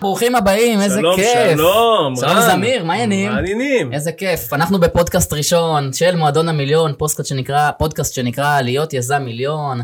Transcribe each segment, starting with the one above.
ברוכים הבאים, איזה שלום, כיף. שלום, שלום רן. זמיר, מה העניינים? מה העניינים? איזה כיף. אנחנו בפודקאסט ראשון של מועדון המיליון, פודקאסט שנקרא, פודקאסט שנקרא להיות יזם מיליון.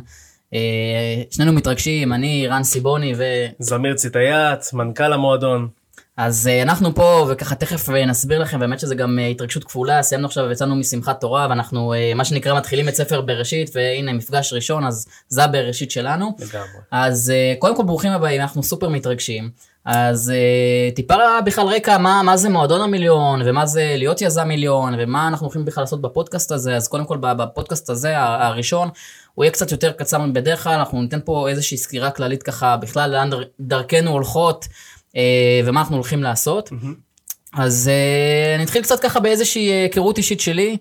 אה, שנינו מתרגשים, אני רן סיבוני ו... זמיר ציטייץ, מנכ"ל המועדון. אז אה, אנחנו פה, וככה תכף אה, נסביר לכם, באמת שזה גם אה, התרגשות כפולה, סיימנו עכשיו ויצאנו משמחת תורה, ואנחנו אה, מה שנקרא מתחילים את ספר בראשית, והנה מפגש ראשון, אז זה הבראשית שלנו. לגמרי. אז אה, קודם כל ברוכים הבאים, אנחנו סופר מתרגשים. אז אה, טיפה בכלל רקע, מה, מה זה מועדון המיליון, ומה זה להיות יזם מיליון, ומה אנחנו הולכים בכלל לעשות בפודקאסט הזה. אז קודם כל בפודקאסט הזה, הראשון, הוא יהיה קצת יותר קצר מבדרך כלל, אנחנו ניתן פה איזושהי סקירה כללית ככה, בכלל לאן דר, דרכנו הולכות, אה, ומה אנחנו הולכים לעשות. אז אה, נתחיל קצת ככה באיזושהי היכרות אישית שלי,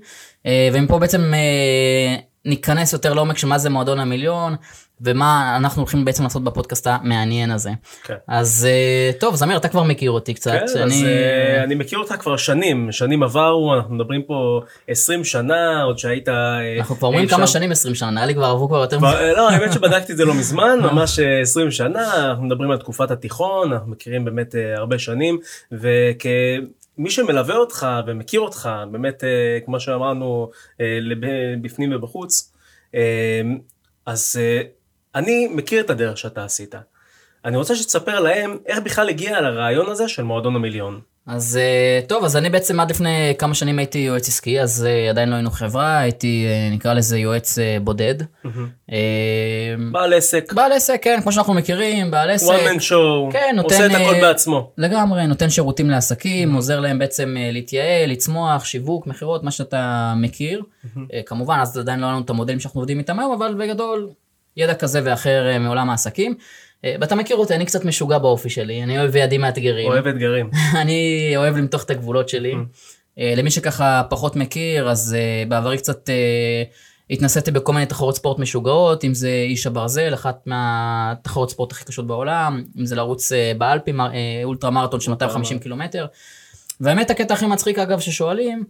אה, ומפה בעצם אה, ניכנס יותר לעומק של מה זה מועדון המיליון, ומה אנחנו הולכים בעצם לעשות בפודקאסט המעניין הזה. כן. אז אה, טוב, זמיר, אתה כבר מכיר אותי קצת. כן, אז אני... אה, אני מכיר אותך כבר שנים, שנים עברו, אנחנו מדברים פה 20 שנה, עוד שהיית... אה, אנחנו כבר אומרים אי כמה שם- שנים 20 שנה, נראה לי כבר עברו כבר יותר כבר- לא, האמת שבדקתי את זה לא מזמן, ממש אה, 20 שנה, אנחנו מדברים על תקופת התיכון, אנחנו מכירים באמת הרבה שנים, וכמי שמלווה אותך ומכיר אותך, באמת, כמו שאמרנו, בפנים ובחוץ, אז אני מכיר את הדרך שאתה עשית. אני רוצה שתספר להם איך בכלל הגיע לרעיון הזה של מועדון המיליון. אז אה, טוב, אז אני בעצם עד לפני כמה שנים הייתי יועץ עסקי, אז אה, עדיין לא היינו חברה, הייתי אה, נקרא לזה יועץ בודד. בעל עסק, בעל עסק, כן, כמו שאנחנו מכירים, בעל עסק. one man show, כן, נותן, עושה את הכל בעצמו. לגמרי, נותן שירותים לעסקים, עוזר להם בעצם להתייעל, לצמוח, שיווק, מכירות, מה שאתה מכיר. כמובן, אז עדיין לא היה לנו את המודלים שאנחנו עובדים איתם היום, אבל בגדול, ידע כזה ואחר אה, מעולם העסקים. אה, ואתה מכיר אותי, אני קצת משוגע באופי שלי, אני אוהב יעדים מאתגרים. אוהב אתגרים. אני אוהב למתוח את הגבולות שלי. אה, למי שככה פחות מכיר, אז בעברי קצת התנסיתי בכל מיני תחרות ספורט משוגעות, אם זה איש הברזל, אחת מהתחרות ספורט הכי קשות בעולם, אם זה לרוץ באלפים, אה, אולטרה מרתון של 250 קילומטר. והאמת הקטע הכי מצחיק אגב ששואלים,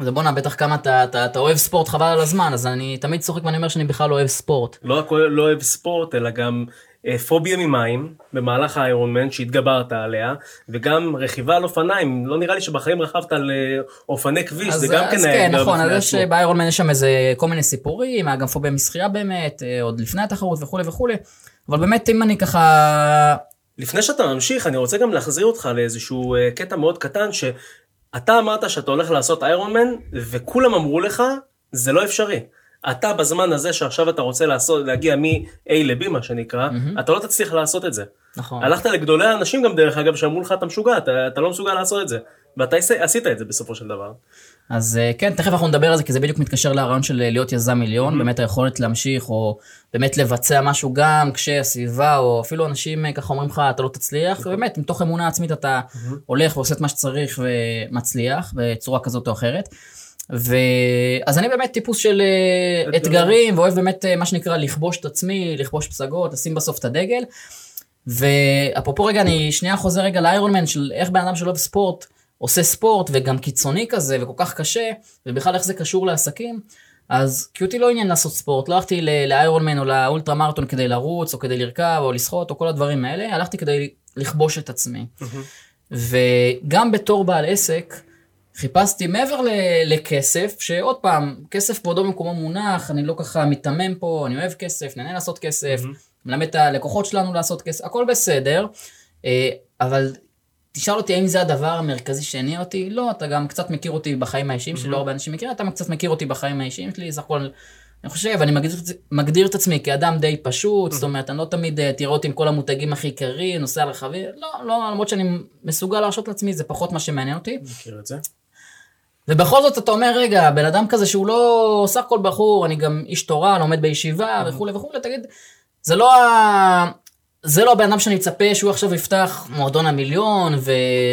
זה בואנה בטח כמה אתה, אתה, אתה אוהב ספורט חבל על הזמן, אז אני תמיד צוחק ואני אומר שאני בכלל לא אוהב ספורט. לא רק לא אוהב ספורט, אלא גם אה, פוביה ממים במהלך האיירונמן שהתגברת עליה, וגם רכיבה על אופניים. לא נראה לי שבחיים רכבת על אה, אופני כביש, זה גם כן אז כן, נכון, אז יש. באיירון מן יש שם איזה כל מיני סיפורים, היה גם פוביה משחייה באמת, אה, עוד לפני התחרות וכולי וכולי, אבל באמת אם אני ככה... לפני שאתה ממשיך, אני רוצה גם להחזיר אותך לאיזשהו אה, קטע מאוד קטן, שאתה אמרת שאתה הולך לעשות איירונמן, וכולם אמרו לך, זה לא אפשרי. אתה בזמן הזה שעכשיו אתה רוצה לעשות, להגיע מ-A ל-B מה שנקרא, אתה לא תצליח לעשות את זה. נכון. הלכת לגדולי האנשים גם דרך אגב שאמרו לך אתה משוגע, אתה, אתה לא מסוגל לעשות את זה. ואתה עש- עשית את זה בסופו של דבר. אז אה, כן, תכף אנחנו נדבר על זה, כי זה בדיוק מתקשר לרעיון של אה, להיות יזם מיליון, באמת היכולת להמשיך, או באמת לבצע משהו גם כשהסביבה, או אפילו אנשים אה, ככה אומרים לך, אתה לא תצליח, ובאמת, מתוך אמונה עצמית אתה הולך ועושה את מה שצריך ומצליח, בצורה כזאת או אחרת. ו... אז אני באמת טיפוס של אתגרים, ואוהב באמת מה שנקרא לכבוש את עצמי, לכבוש פסגות, לשים בסוף את הדגל. ואפרופו רגע, אני שנייה חוזר רגע לאיירון מן של איך בן אדם שלא אוהב ספורט, עושה ספורט וגם קיצוני כזה וכל כך קשה, ובכלל איך זה קשור לעסקים. אז כי אותי לא עניין לעשות ספורט, לא הלכתי לאיירון מן או לאולטרה מרתון כדי לרוץ או כדי לרכב או לשחות או כל הדברים האלה, הלכתי כדי לכבוש את עצמי. וגם בתור בעל עסק, חיפשתי מעבר ל- לכסף, שעוד פעם, כסף כבודו במקומו מונח, אני לא ככה מיתמם פה, אני אוהב כסף, נהנה לעשות כסף, מלמד את הלקוחות שלנו לעשות כסף, הכל בסדר, אה, אבל תשאל אותי האם זה הדבר המרכזי שהניע אותי, לא, אתה גם קצת מכיר אותי בחיים האישיים שלי, לא הרבה אנשים מכירים, אתה קצת מכיר אותי בחיים האישיים שלי, סך הכל, אני חושב, אני מגדיר, מגדיר את עצמי כאדם די פשוט, זאת אומרת, אני לא תמיד אה, תראה אותי עם כל המותגים הכי יקרים, נוסע על רכבים, לא, לא, למרות שאני מסוגל להרשות לעצמי, זה פחות מה שמעניין אותי. מכיר את זה? ובכל זאת אתה אומר, רגע, בן אדם כזה שהוא לא סך הכל בחור, אני גם איש תורה, לומד בישיבה וכולי וכולי, תגיד, זה לא ה... זה לא הבן אדם שאני מצפה שהוא עכשיו יפתח מועדון המיליון,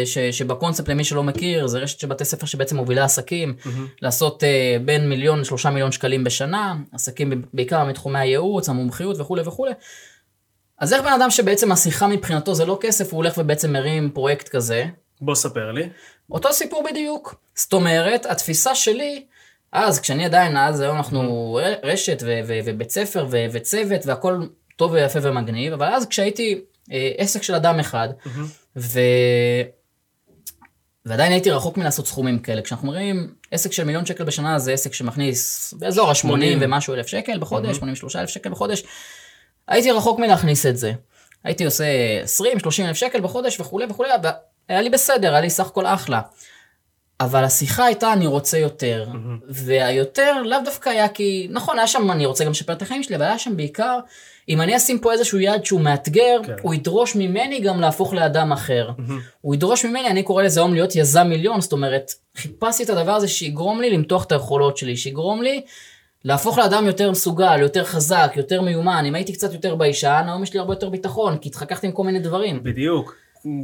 ושבקונספט למי שלא מכיר, זה רשת של בתי ספר שבעצם מובילה עסקים, לעשות uh, בין מיליון לשלושה מיליון שקלים בשנה, עסקים בעיקר מתחומי הייעוץ, המומחיות וכולי וכולי. אז איך בן אדם שבעצם השיחה מבחינתו זה לא כסף, הוא הולך ובעצם מרים פרויקט כזה, בוא ספר לי. אותו סיפור בדיוק. זאת אומרת, התפיסה שלי, אז כשאני עדיין, אז היום אנחנו רשת ובית ספר וצוות והכל טוב ויפה ומגניב, אבל אז כשהייתי אה, עסק של אדם אחד, ו... ועדיין הייתי רחוק מלעשות סכומים כאלה. כשאנחנו אומרים עסק של מיליון שקל בשנה זה עסק שמכניס באזור ה-80 80. ומשהו אלף שקל בחודש, 83 אלף שקל בחודש. הייתי רחוק מלהכניס את זה. הייתי עושה 20-30 אלף שקל בחודש וכולי וכולי, והיה לי בסדר, היה לי סך הכל אחלה. אבל השיחה הייתה אני רוצה יותר, והיותר לאו דווקא היה כי, נכון היה שם אני רוצה גם לשפר את החיים שלי, אבל היה שם בעיקר, אם אני אשים פה איזשהו יעד שהוא מאתגר, כן. הוא ידרוש ממני גם להפוך לאדם אחר. הוא ידרוש ממני, אני קורא לזה היום להיות יזם מיליון, זאת אומרת, חיפשתי את הדבר הזה שיגרום לי למתוח את היכולות שלי, שיגרום לי להפוך לאדם יותר מסוגל, יותר חזק, יותר מיומן. אם הייתי קצת יותר ביישן, היום יש לי הרבה יותר ביטחון, כי התחככתי עם כל מיני דברים. בדיוק.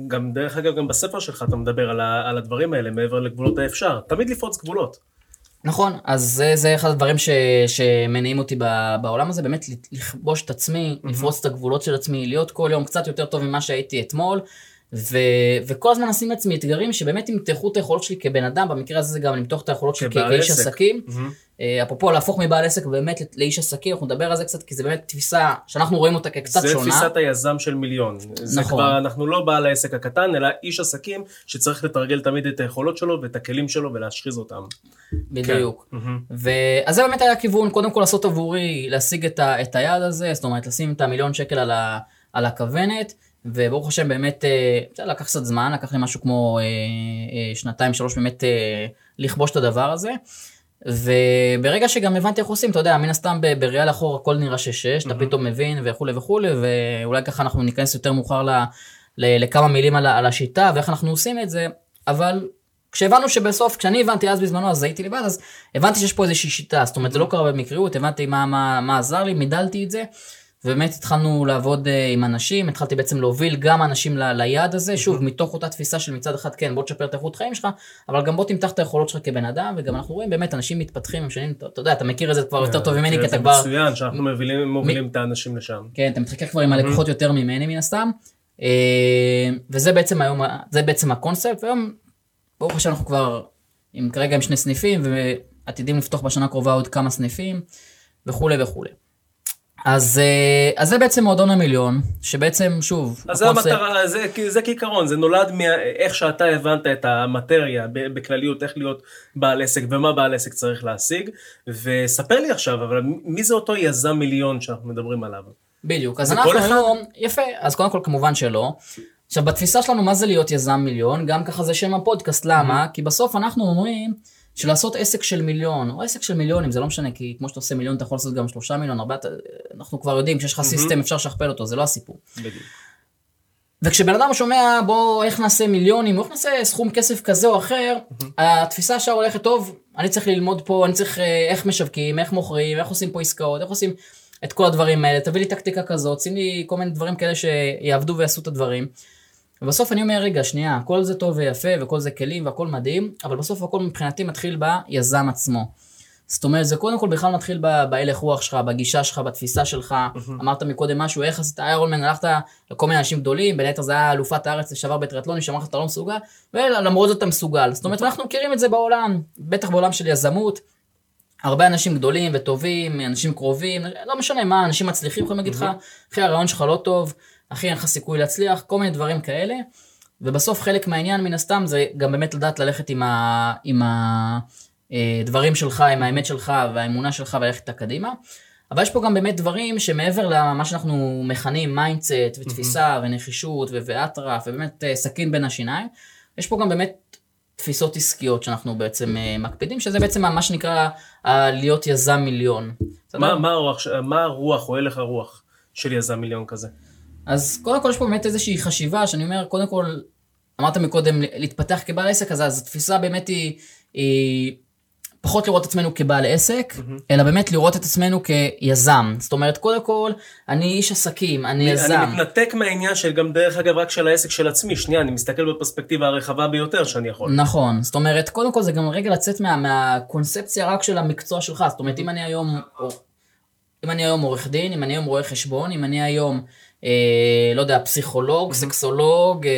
גם דרך אגב, גם בספר שלך אתה מדבר על, ה, על הדברים האלה, מעבר לגבולות האפשר. תמיד לפרוץ גבולות. נכון, אז זה, זה אחד הדברים ש, שמניעים אותי ב, בעולם הזה, באמת לכבוש את עצמי, לפרוץ את הגבולות של עצמי, להיות כל יום קצת יותר טוב ממה שהייתי אתמול, ו, וכל הזמן לשים לעצמי אתגרים שבאמת ימתחו את היכולות שלי כבן אדם, במקרה הזה זה גם למתוח את היכולות שלי כאיש עסק. עסקים. מהמם. אה, אפרופו להפוך מבעל עסק באמת לאיש עסקים, אנחנו נדבר על זה קצת, כי זה באמת תפיסה שאנחנו רואים אותה כקצת זה שונה. תפיסת היזם של מיליון. זה נכון. כבר, אנחנו לא בעל העסק הקטן, אלא איש עסקים שצריך לתרגל תמיד את היכולות שלו ואת הכלים שלו ולהשחיז אותם. בדיוק. כן. מהמם. ואז זה באמת היה הכיוון, קודם כל לעשות עבורי, להשיג את, ה, את היעד הזה, זאת אומרת לשים את המיליון שקל על, ה, על הכוונת, וברוך השם באמת, אה, זה לקח קצת זמן, לקח לי משהו כמו אה, שנתיים שלוש באמת לכבוש את הדבר הזה. וברגע שגם הבנתי איך עושים, אתה יודע, מן הסתם בראייה לאחור הכל נראה שש-שש, אתה פתאום מבין וכולי וכולי, ואולי ככה אנחנו ניכנס יותר מאוחר ל, ל, לכמה מילים על, על השיטה ואיך אנחנו עושים את זה, אבל כשהבנו שבסוף, כשאני הבנתי אז בזמנו, אז הייתי לבד, אז הבנתי שיש פה איזושהי שיטה, זאת אומרת זה לא קרה במקריות, הבנתי מה, מה, מה עזר לי, מידלתי את זה, ובאמת התחלנו לעבוד אה, עם אנשים, התחלתי בעצם להוביל גם אנשים ל, ליעד הזה, שוב, מתוך אותה תפיסה של מצד אחד, כן, בוא תשפר את איכות חיים שלך, אבל גם בוא תמתח את היכולות שלך כבן אדם, וגם אנחנו רואים באמת אנשים מתפתחים, משנים, אתה, אתה יודע, אתה מכיר את זה כבר יותר טוב ממני, כי כן, אתה זה כבר... מצוין שאנחנו מובילים, מובילים את האנשים לשם. כן, אתה מתחכך כבר עם הלקוחות יותר ממני מן הסתם. אה, וזה בעצם היום, זה בעצם הקונספט, והיום, ברוך השם אנחנו כבר, עם, כרגע עם שני סניפים, ועתידים לפתוח בשנה הקרובה עוד כמה סניפים, וכולי וכולי. אז, אה, אז זה בעצם מועדון המיליון, שבעצם, שוב, אז זה המטרה, זה, זה כעיקרון, זה נולד מאיך שאתה הבנת את המטריה בכלליות, איך להיות בעל עסק ומה בעל עסק צריך להשיג, וספר לי עכשיו, אבל מי זה אותו יזם מיליון שאנחנו מדברים עליו? בדיוק, אז אנחנו אחד? היום, יפה, אז קודם כל כמובן שלא. עכשיו בתפיסה שלנו מה זה להיות יזם מיליון, גם ככה זה שם הפודקאסט, למה? כי בסוף אנחנו אומרים שלעשות עסק של מיליון, או עסק של מיליונים, זה לא משנה, כי כמו שאתה עושה מיליון אתה יכול לעשות גם שלושה מיליון, ארבעה, אתה- אנחנו כבר יודעים, כשיש לך סיסטם אפשר לשכפל אותו, זה לא הסיפור. בדיוק. וכשבן אדם שומע בוא איך נעשה מיליונים, או איך נעשה סכום כסף כזה או אחר, התפיסה ישר הולכת טוב, אני צריך ללמוד פה, אני צריך אה, איך משווקים, איך מוכרים, איך עושים פה עסקאות, איך עושים את כל הדברים האלה, תביא לי טקטיקה כזאת, שים לי כל מיני דברים כאלה שיעבדו ויעשו את הדברים. ובסוף אני אומר רגע שנייה, כל זה טוב ויפה וכל זה כלים והכל מדהים, אבל בסוף הכל מבחינתי מתחיל ביזם עצמו. זאת אומרת, זה קודם כל בכלל מתחיל בהלך רוח שלך, בגישה שלך, בתפיסה שלך. אמרת מקודם משהו, איך עשית איירונמן, הלכת לכל מיני אנשים גדולים, בין היתר זה היה אלופת הארץ לשעבר בטריאטלון, שאמר לך אתה לא מסוגל, ולמרות זאת אתה מסוגל. זאת אומרת, אנחנו מכירים את זה בעולם, בטח בעולם של יזמות. הרבה אנשים גדולים וטובים, אנשים קרובים, לא משנה מה, אנשים מצליחים יכולים להגיד לך, אחי הרעיון שלך לא טוב, אחי אין לך סיכוי להצליח, כל מיני דברים כאלה. ובסוף חלק מהעניין מן הסתם זה גם באמת לדעת ללכת עם, ה, עם הדברים שלך, עם האמת שלך והאמונה שלך וללכת איתה קדימה. אבל יש פה גם באמת דברים שמעבר למה שאנחנו מכנים mindset ותפיסה ונחישות ו- ואטרף ובאמת אה, סכין בין השיניים, יש פה גם באמת תפיסות עסקיות שאנחנו בעצם אה, מקפידים, שזה בעצם מה שנקרא אה, להיות יזם מיליון. מה, מה, הרוח, מה הרוח או הלך הרוח של יזם מיליון כזה? אז קודם כל יש פה באמת איזושהי חשיבה שאני אומר, קודם כל, אמרת מקודם להתפתח כבעל עסק, אז, אז התפיסה באמת היא, היא פחות לראות את עצמנו כבעל עסק, אלא באמת לראות את עצמנו כיזם. זאת אומרת, קודם כל, אני איש עסקים, אני יזם. אני מתנתק מהעניין של גם דרך אגב רק של העסק של עצמי, שנייה, אני מסתכל בפרספקטיבה הרחבה ביותר שאני יכול. נכון, זאת אומרת, קודם כל זה גם רגע לצאת מה, מהקונספציה רק של המקצוע שלך, זאת אומרת, אם אני היום, אם אני היום עורך דין, אם אני היום רואה חשבון, אם אני היום, אה, לא יודע, פסיכולוג, סקסולוג, אה,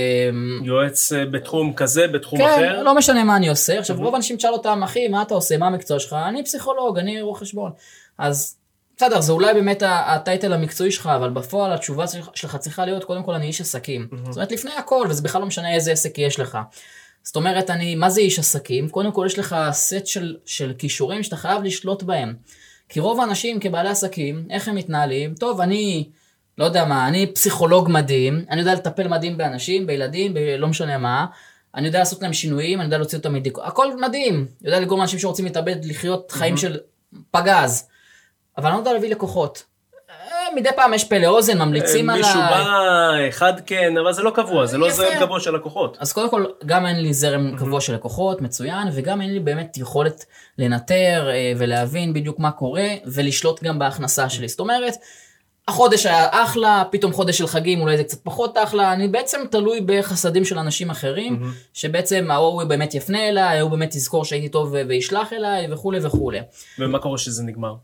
יועץ אה, בתחום כזה, בתחום כן, אחר. לא משנה מה אני עושה. עכשיו, רוב האנשים תשאל אותם, אחי, מה אתה עושה, מה המקצוע שלך? אני פסיכולוג, אני רואה חשבון. אז בסדר, זה אולי באמת הטייטל המקצועי שלך, אבל בפועל התשובה שלך- צריכה להיות, קודם כל אני איש עסקים. זאת אומרת, לפני הכל, וזה בכלל לא משנה איזה עסק יש לך. זאת אומרת, אני, מה זה איש עסקים? קודם כל יש לך סט של, של כישורים שאתה חייב לשלוט בהם. כי רוב האנשים כבעלי עסקים, איך הם מתנהלים? טוב, אני, לא יודע מה, אני פסיכולוג מדהים, אני יודע לטפל מדהים באנשים, בילדים, בלא משנה מה. אני יודע לעשות להם שינויים, אני יודע להוציא אותם מדיכאון, הכל מדהים. יודע לגרום לאנשים שרוצים להתאבד לחיות חיים של פגז. אבל אני לא יודע להביא לקוחות. אה, מדי פעם יש פלא אוזן, ממליצים עליי. מישהו בא, אחד כן, אבל זה לא קבוע, זה לא יפה. זרם קבוע של לקוחות. אז קודם כל, גם אין לי זרם קבוע של לקוחות, מצוין, וגם אין לי באמת יכולת לנטר אה, ולהבין בדיוק מה קורה, ולשלוט גם בהכנסה שלי. זאת אומרת, החודש היה אחלה, פתאום חודש של חגים אולי זה קצת פחות אחלה, אני בעצם תלוי בחסדים של אנשים אחרים, שבעצם ההוא באמת יפנה אליי, ההוא באמת יזכור שהייתי טוב וישלח אליי וכולי וכולי. ומה קורה שזה נגמר?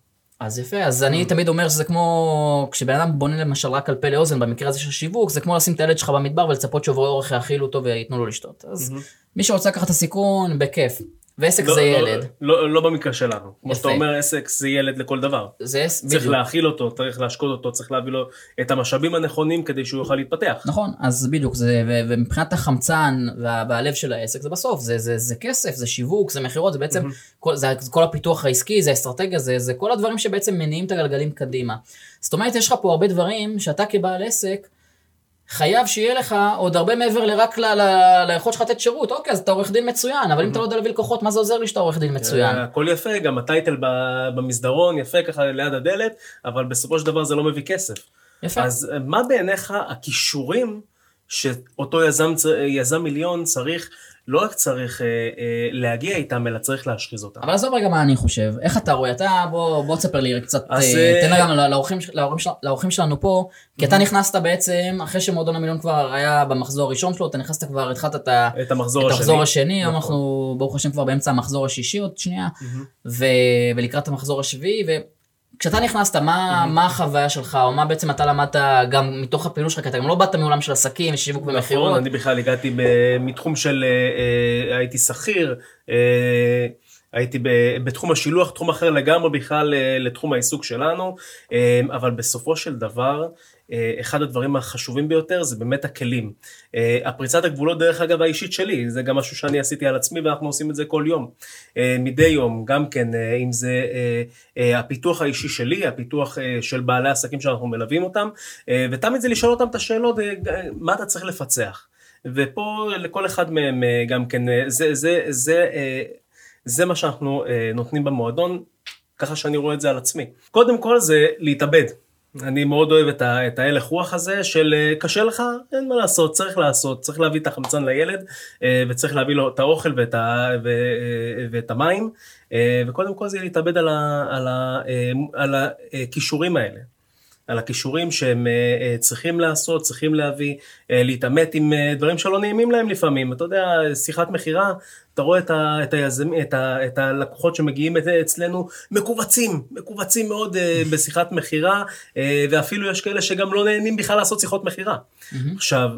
אז יפה, אז אני תמיד אומר שזה כמו, כשבן אדם בונה למשל רק על פה לאוזן, במקרה הזה של שיווק, זה כמו לשים את הילד שלך במדבר ולצפות שעוברי אורח יאכילו אותו וייתנו לו לשתות. אז מי שרוצה לקחת את הסיכון, בכיף. ועסק לא- זה לא- ילד. לא לא במקרה שלנו. כמו שאתה יפה. אומר, עסק זה ילד לכל דבר. זה צריך בדיוק. להאכיל אותו, צריך להשקות אותו, צריך להביא לו את המשאבים הנכונים כדי שהוא יוכל להתפתח. נכון, אז בדיוק, זה, ו- ומבחינת החמצן וה- והלב של העסק, זה בסוף, זה, זה, זה כסף, זה שיווק, זה מכירות, זה בעצם, כל, זה, כל הפיתוח העסקי, זה האסטרטגיה, זה, זה כל הדברים שבעצם מניעים את הגלגלים קדימה. זאת אומרת, יש לך פה הרבה דברים שאתה כבעל עסק, חייב שיהיה לך עוד הרבה מעבר לרק ל- ל- ליכולת שלך לתת שירות. אוקיי, אז אתה עורך דין מצוין, אבל אם אתה לא יודע להביא לקוחות, מה זה עוזר לי שאתה עורך דין מצוין? אה, הכל יפה, גם הטייטל במסדרון יפה ככה ליד הדלת, אבל בסופו של דבר זה לא מביא כסף. יפה. אז אה, מה בעיניך הכישורים שאותו יזם, יזם מיליון צריך, לא רק צריך אה, אה, להגיע איתם, אלא צריך להשחיז אותם. אבל עזוב רגע מה אני חושב, איך אתה רואה, אתה בוא, בוא תספר לי קצת, אז, אז, אה, תן גם לאורחים, לאורחים, לאורחים שלנו פה, כי אתה נכנסת בעצם, אחרי שמועדון המיליון כבר היה במחזור הראשון שלו, אתה נכנסת כבר, התחלת את, את המחזור את השני. המחזור השני, היום נכון. אנחנו ברוך השם כבר באמצע המחזור השישי עוד שנייה, ו, ולקראת המחזור השביעי, וכשאתה נכנסת, מה, מה החוויה שלך, או מה בעצם אתה למדת גם מתוך הפעילות שלך, כי אתה גם לא באת מעולם של עסקים, שיווק נכון, ומכירות, אני בכלל הגעתי מתחום של, אה, אה, הייתי שכיר, אה, הייתי בתחום השילוח, תחום אחר לגמרי בכלל לתחום העיסוק שלנו, אבל בסופו של דבר, אחד הדברים החשובים ביותר זה באמת הכלים. אה, הפריצת הגבולות דרך אגב האישית שלי, זה גם משהו שאני עשיתי על עצמי ואנחנו עושים את זה כל יום. אה, מדי יום, גם כן, אה, אם זה אה, אה, הפיתוח האישי שלי, הפיתוח אה, של בעלי עסקים שאנחנו מלווים אותם, אה, ותמיד זה לשאול אותם את השאלות, אה, מה אתה צריך לפצח. ופה לכל אחד מהם אה, גם כן, אה, זה, זה, זה, אה, זה מה שאנחנו אה, נותנים במועדון, ככה שאני רואה את זה על עצמי. קודם כל זה להתאבד. אני מאוד אוהב את, ה, את ההלך רוח הזה של אה, קשה לך, אין מה לעשות, צריך לעשות, צריך להביא את החמצן לילד אה, וצריך להביא לו את האוכל ואת, ה, ו, אה, ואת המים וקודם כל זה להתאבד על, ה, על, ה, על הכישורים האלה. על הכישורים שהם אה, אה, צריכים לעשות, צריכים להביא, אה, להתעמת עם דברים שלא נעימים להם לפעמים. אתה יודע, שיחת מכירה, אתה רואה את, ה, את, היזמ, את, ה, את הלקוחות שמגיעים אצלנו מכווצים, מכווצים מאוד בשיחת מכירה, ואפילו יש כאלה שגם לא נהנים בכלל לעשות שיחות מכירה. עכשיו,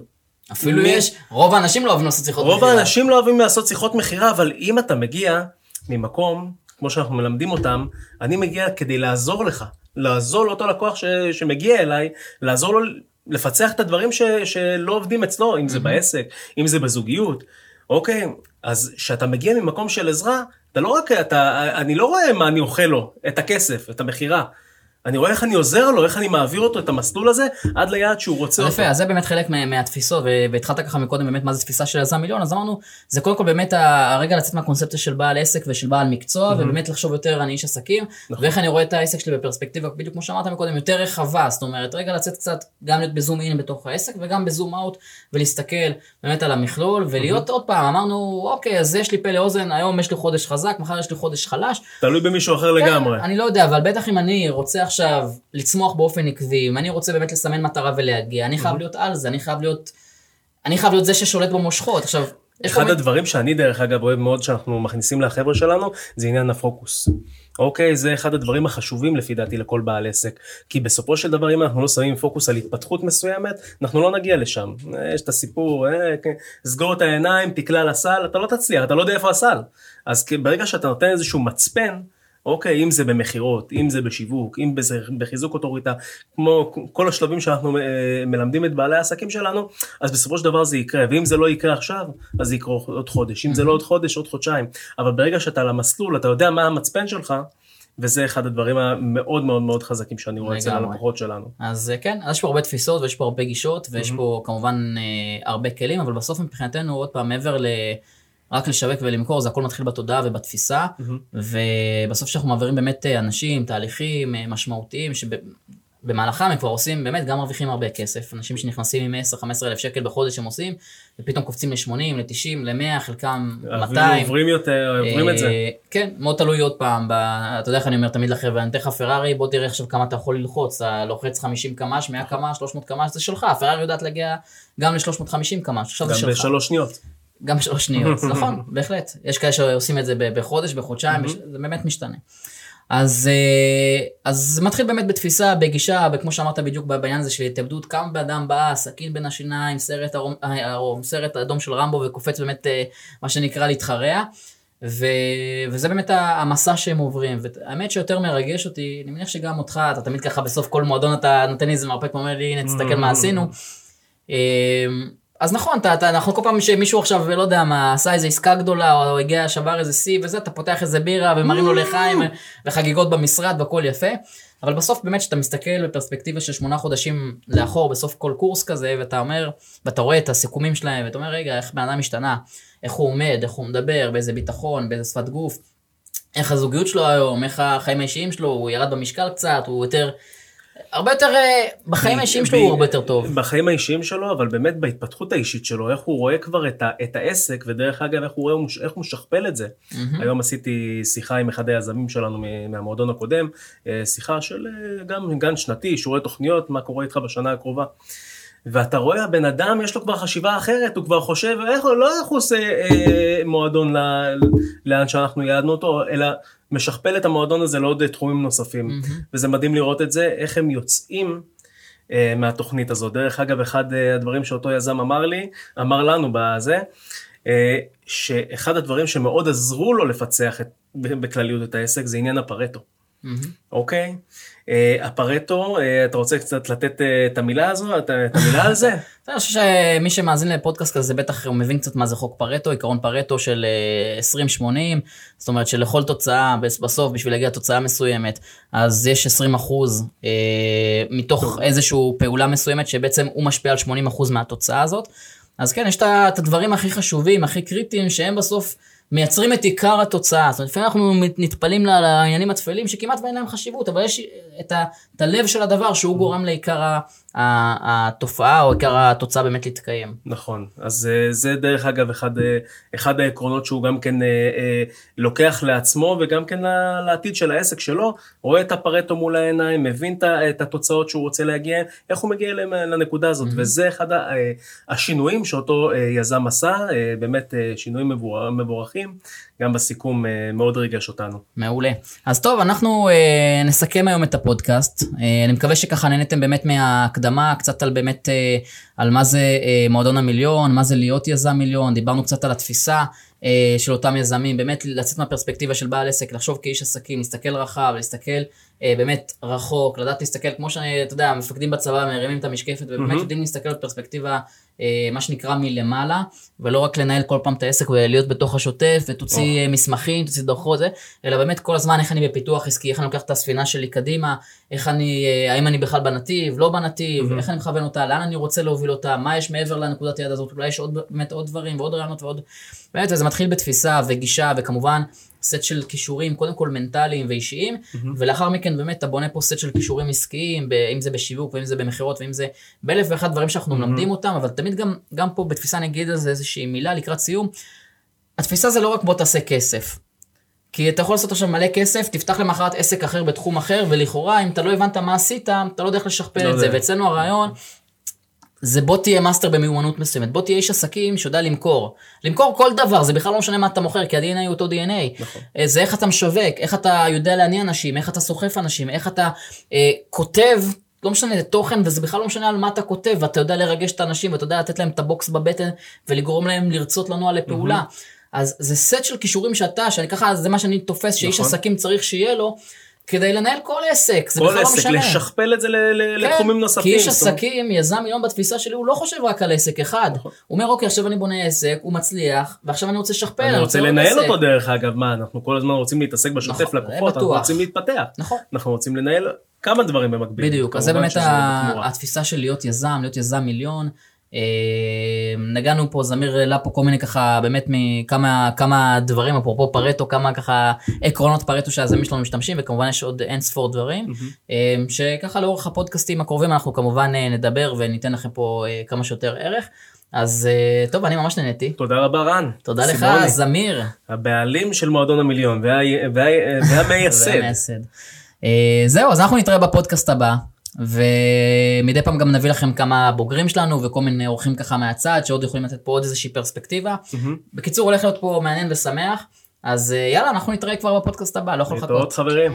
אפילו מי- יש, רוב האנשים לא אוהבים לעשות שיחות רוב מכירה. האנשים לא אוהבים לעשות שיחות מכירה, אבל אם אתה מגיע ממקום, כמו שאנחנו מלמדים אותם, אני מגיע כדי לעזור לך. לעזור לאותו לקוח ש, שמגיע אליי, לעזור לו לפצח את הדברים ש, שלא עובדים אצלו, אם זה בעסק, אם זה בזוגיות. אוקיי, אז כשאתה מגיע ממקום של עזרה, אתה לא רק, אתה, אני לא רואה מה אני אוכל לו, את הכסף, את המכירה. אני רואה איך אני עוזר לו, איך אני מעביר אותו את המסלול הזה, עד ליעד שהוא רוצה אותו. יפה, אז זה באמת חלק מה- מהתפיסות, והתחלת ככה מקודם באמת מה זה תפיסה של יזם מיליון, אז אמרנו, זה קודם כל באמת הרגע לצאת מהקונספציה של בעל עסק ושל בעל מקצוע, ובאמת לחשוב יותר אני איש עסקים, נכון. ואיך אני רואה את העסק שלי בפרספקטיבה, בדיוק כמו שאמרת מקודם, יותר רחבה, זאת אומרת, רגע לצאת קצת, גם להיות בזום אין בתוך העסק, וגם בזום אאוט, ולהסתכל באמת על המכלול, ולהיות עוד פעם, אמרנו, אוקיי, אז יש לי פה לאוזן, היום יש לי חודש חזק, מחר יש לי חודש חלש, תלוי במישהו אחר לגמרי. כן, אני לא יודע, אבל בטח אם אני רוצה עכשיו לצמוח באופן עקבי, אם אני רוצה באמת לסמן מטרה ולהגיע, אני חייב להיות על זה, אני חייב להיות, אני חייב להיות זה ששולט במושכות. עכשיו, אחד. הדברים שאני דרך אגב אוהב מאוד שאנחנו מכניסים לחבר'ה שלנו זה עניין הפוקוס. אוקיי זה אחד הדברים החשובים לפי דעתי לכל בעל עסק כי בסופו של דבר אם אנחנו לא שמים פוקוס על התפתחות מסוימת אנחנו לא נגיע לשם. אה, יש את הסיפור אה, כן, סגור את העיניים תקלע לסל אתה לא תצליח אתה לא יודע איפה הסל. אז ברגע שאתה נותן איזשהו מצפן אוקיי, אם זה במכירות, אם זה בשיווק, אם זה בחיזוק אוטוריטה, כמו כל השלבים שאנחנו אה, מלמדים את בעלי העסקים שלנו, אז בסופו של דבר זה יקרה, ואם זה לא יקרה עכשיו, אז זה יקרה עוד חודש, אם זה לא עוד חודש, עוד חודשיים, אבל ברגע שאתה על המסלול, אתה יודע מה המצפן שלך, וזה אחד הדברים המאוד מאוד מאוד חזקים שאני רואה אצל הלקוחות שלנו. אז אה, כן, אז יש פה הרבה תפיסות ויש פה הרבה גישות ויש mm-hmm. פה כמובן אה, הרבה כלים, אבל בסוף מבחינתנו, עוד פעם, מעבר ל... רק לשווק ולמכור, זה הכל מתחיל בתודעה ובתפיסה, mm-hmm. ובסוף שאנחנו מעבירים באמת אה, אנשים, תהליכים אה, משמעותיים, שבמהלכם הם כבר עושים, באמת גם מרוויחים הרבה כסף. אנשים שנכנסים עם 10-15 אלף שקל בחודש הם עושים, ופתאום קופצים ל-80, ל-90, ל-100, חלקם 200. עוברים יותר, עוברים את זה. אה, כן, מאוד תלוי עוד פעם, ב... אתה יודע איך אני אומר תמיד לחבר'ה, אני אתן לך פרארי, בוא תראה עכשיו כמה אתה יכול ללחוץ, אתה לוחץ 50 קמ"ש, 100 קמ"ש, 300 קמ"ש, זה שלך, הפרארי יודעת להגיע גם ל-350 קמ"ש, עכשיו זה שלך. גם בשלוש שניות. גם שלוש שניות, נכון, בהחלט. יש כאלה שעושים את זה בחודש, בחודשיים, זה באמת משתנה. אז, אה, אז זה מתחיל באמת בתפיסה, בגישה, וכמו שאמרת בדיוק בעניין הזה של התאבדות, כמה בן אדם בא, סכין בין השיניים, סרט, הרום, הרום, סרט אדום של רמבו וקופץ באמת אה, מה שנקרא להתחרע. ו... וזה באמת המסע שהם עוברים, והאמת שיותר מרגש אותי, אני מניח שגם אותך, אתה תמיד ככה בסוף כל מועדון אתה נותן לי איזה מרפק ואומר לי, הנה תסתכל מה עשינו. אז נכון, אתה, אתה, אנחנו כל פעם שמישהו עכשיו, לא יודע מה, עשה איזה עסקה גדולה, או הגיע, שבר איזה שיא וזה, אתה פותח איזה בירה ומרים לו לחיים, וחגיגות במשרד והכל יפה. אבל בסוף באמת כשאתה מסתכל בפרספקטיבה של שמונה חודשים לאחור בסוף כל קורס כזה, ואתה אומר, ואתה רואה את הסיכומים שלהם, ואתה אומר, רגע, איך בן אדם השתנה, איך הוא עומד, איך הוא מדבר, באיזה ביטחון, באיזה שפת גוף, איך הזוגיות שלו היום, איך החיים האישיים שלו, הוא ירד במשקל קצת, הוא יותר הרבה יותר, אה, בחיים האישיים שלו הוא הרבה יותר טוב. בחיים האישיים שלו, אבל באמת בהתפתחות האישית שלו, איך הוא רואה כבר את, ה, את העסק, ודרך אגב, איך הוא רואה, איך הוא משכפל את זה. Mm-hmm. היום עשיתי שיחה עם אחד היזמים שלנו מהמועדון הקודם, אה, שיחה של אה, גם גן שנתי, רואה תוכניות, מה קורה איתך בשנה הקרובה. ואתה רואה, הבן אדם יש לו כבר חשיבה אחרת, הוא כבר חושב, איך, לא איך הוא עושה אה, מועדון ל, לאן שאנחנו יעדנו אותו, אלא משכפל את המועדון הזה לעוד תחומים נוספים. Mm-hmm. וזה מדהים לראות את זה, איך הם יוצאים אה, מהתוכנית הזאת. דרך אגב, אחד אה, הדברים שאותו יזם אמר לי, אמר לנו בזה, אה, שאחד הדברים שמאוד עזרו לו לפצח את, בכלליות את העסק זה עניין הפרטו. Mm-hmm. אוקיי? אה, הפרטו, אה, אתה רוצה קצת לתת אה, את המילה הזו, את המילה על זה? אני חושב שמי שמאזין לפודקאסט כזה בטח הוא מבין קצת מה זה חוק פרטו, עיקרון פרטו של 20-80, זאת אומרת שלכל תוצאה בסוף בשביל להגיע לתוצאה מסוימת, אז יש 20 אחוז מתוך איזושהי פעולה מסוימת שבעצם הוא משפיע על 80 אחוז מהתוצאה הזאת. אז כן, יש את הדברים הכי חשובים, הכי קריטיים, שהם בסוף... מייצרים את עיקר התוצאה. זאת אומרת, לפעמים אנחנו נטפלים לעניינים הטפלים שכמעט ואין להם חשיבות, אבל יש את, ה, את הלב של הדבר שהוא גורם לעיקר התופעה או עיקר התוצאה באמת להתקיים. נכון, אז אה, זה דרך אגב אחד, אה, אחד העקרונות שהוא גם כן אה, לוקח לעצמו וגם כן לעתיד של העסק שלו, רואה את הפרטו מול העיניים, מבין את התוצאות שהוא רוצה להגיע, איך הוא מגיע לנקודה הזאת, mm-hmm. וזה אחד השינויים שאותו יזם עשה, באמת שינויים מבורכים. גם בסיכום מאוד ריגש אותנו. מעולה. אז טוב, אנחנו נסכם היום את הפודקאסט. אני מקווה שככה נהנתם באמת מה... הקדמה קצת על באמת, אה, על מה זה אה, מועדון המיליון, מה זה להיות יזם מיליון, דיברנו קצת על התפיסה אה, של אותם יזמים, באמת לצאת מהפרספקטיבה של בעל עסק, לחשוב כאיש עסקים, להסתכל רחב, להסתכל באמת רחוק, לדעת להסתכל, כמו שאני, אתה יודע, המפקדים בצבא מרימים את המשקפת, ובאמת mm-hmm. יודעים להסתכל בפרספקטיבה אה, מה שנקרא מלמעלה, ולא רק לנהל כל פעם את העסק ולהיות בתוך השוטף, ותוציא oh. מסמכים, תוציא דוחות, זה, אלא באמת כל הזמן איך אני בפיתוח עסקי, איך אני לוקח את הספינה שלי קדימה, איך אני, אה, האם אני בכלל בנתיב, לא בנתיב, mm-hmm. איך אני מכוון אותה, לאן אני רוצה להוביל אותה, מה יש מעבר לנקודת היד הזאת, אולי יש עוד, באמת עוד דברים ועוד רעיונות ועוד, באמת, וזה מתחיל בתפיסה וגישה, וכמובן, סט של כישורים, קודם כל מנטליים ואישיים, mm-hmm. ולאחר מכן באמת אתה בונה פה סט של כישורים עסקיים, אם זה בשיווק ואם זה במכירות ואם זה באלף ואחד דברים שאנחנו mm-hmm. מלמדים אותם, אבל תמיד גם, גם פה בתפיסה נגיד על זה איזושהי מילה לקראת סיום. התפיסה זה לא רק בוא תעשה כסף. כי אתה יכול לעשות עכשיו מלא כסף, תפתח למחרת עסק אחר בתחום אחר, ולכאורה אם אתה לא הבנת מה עשית, אתה לא יודע איך לשכפל לא את זה. ואצלנו הרעיון זה בוא תהיה מאסטר במיומנות מסוימת, בוא תהיה איש עסקים שיודע למכור. למכור כל דבר, זה בכלל לא משנה מה אתה מוכר, כי ה-DNA הוא אותו DNA. נכון. אה, זה איך אתה משווק, איך אתה יודע להניע אנשים, איך אתה סוחף אנשים, איך אתה אה, כותב, לא משנה, זה תוכן, וזה בכלל לא משנה על מה אתה כותב, ואתה יודע לרגש את האנשים, ואתה יודע לתת להם את הבוקס בבטן, ולגרום להם לרצות לנוע לפעולה. Mm-hmm. אז זה סט של כישורים שאתה, שאני ככה, זה מה שאני תופס, שאיש נכון. עסקים צריך שיהיה לו, כדי לנהל כל עסק, זה כל בכלל לא עסק, משנה. לשכפל את זה ל- ל- כן, לתחומים נוספים. כי איש עסקים, יזם מיליון בתפיסה שלי, הוא לא חושב רק על עסק אחד. נכון. הוא אומר, אוקיי, עכשיו אני בונה עסק, הוא מצליח, ועכשיו אני רוצה לשכפל, אני רוצה עוד לנהל עסק. אותו דרך אגב, מה, אנחנו כל הזמן רוצים להתעסק בשוטף נכון, לקוחות, אנחנו. רוצים להתפתח. נכון. אנחנו רוצים לנהל כמה דברים במקביל. בדיוק, אז זה באמת. התפיסה של להיות יזם, להיות יזם מיליון. אה, נגענו פה, זמיר העלה פה כל מיני ככה, באמת מכמה כמה דברים, אפרופו פרטו, כמה ככה עקרונות פרטו שהיזמים שלנו משתמשים, וכמובן יש עוד אין ספור דברים, אה, שככה לאורך הפודקאסטים הקרובים אנחנו כמובן אה, נדבר וניתן לכם פה אה, כמה שיותר ערך. אז אה, טוב, אני ממש נהניתי. תודה רבה רן. תודה לך, זמיר. הבעלים של מועדון המיליון וה- וה- והמייסד. זה המייסד. זהו, אז אנחנו נתראה בפודקאסט הבא, ומדי פעם גם נביא לכם כמה בוגרים שלנו וכל מיני אורחים ככה מהצד, שעוד יכולים לתת פה עוד איזושהי פרספקטיבה. בקיצור, הולך להיות פה מעניין ושמח, אז אה, יאללה, אנחנו נתראה כבר בפודקאסט הבא, לא יכול לחכות. להתראות חברים.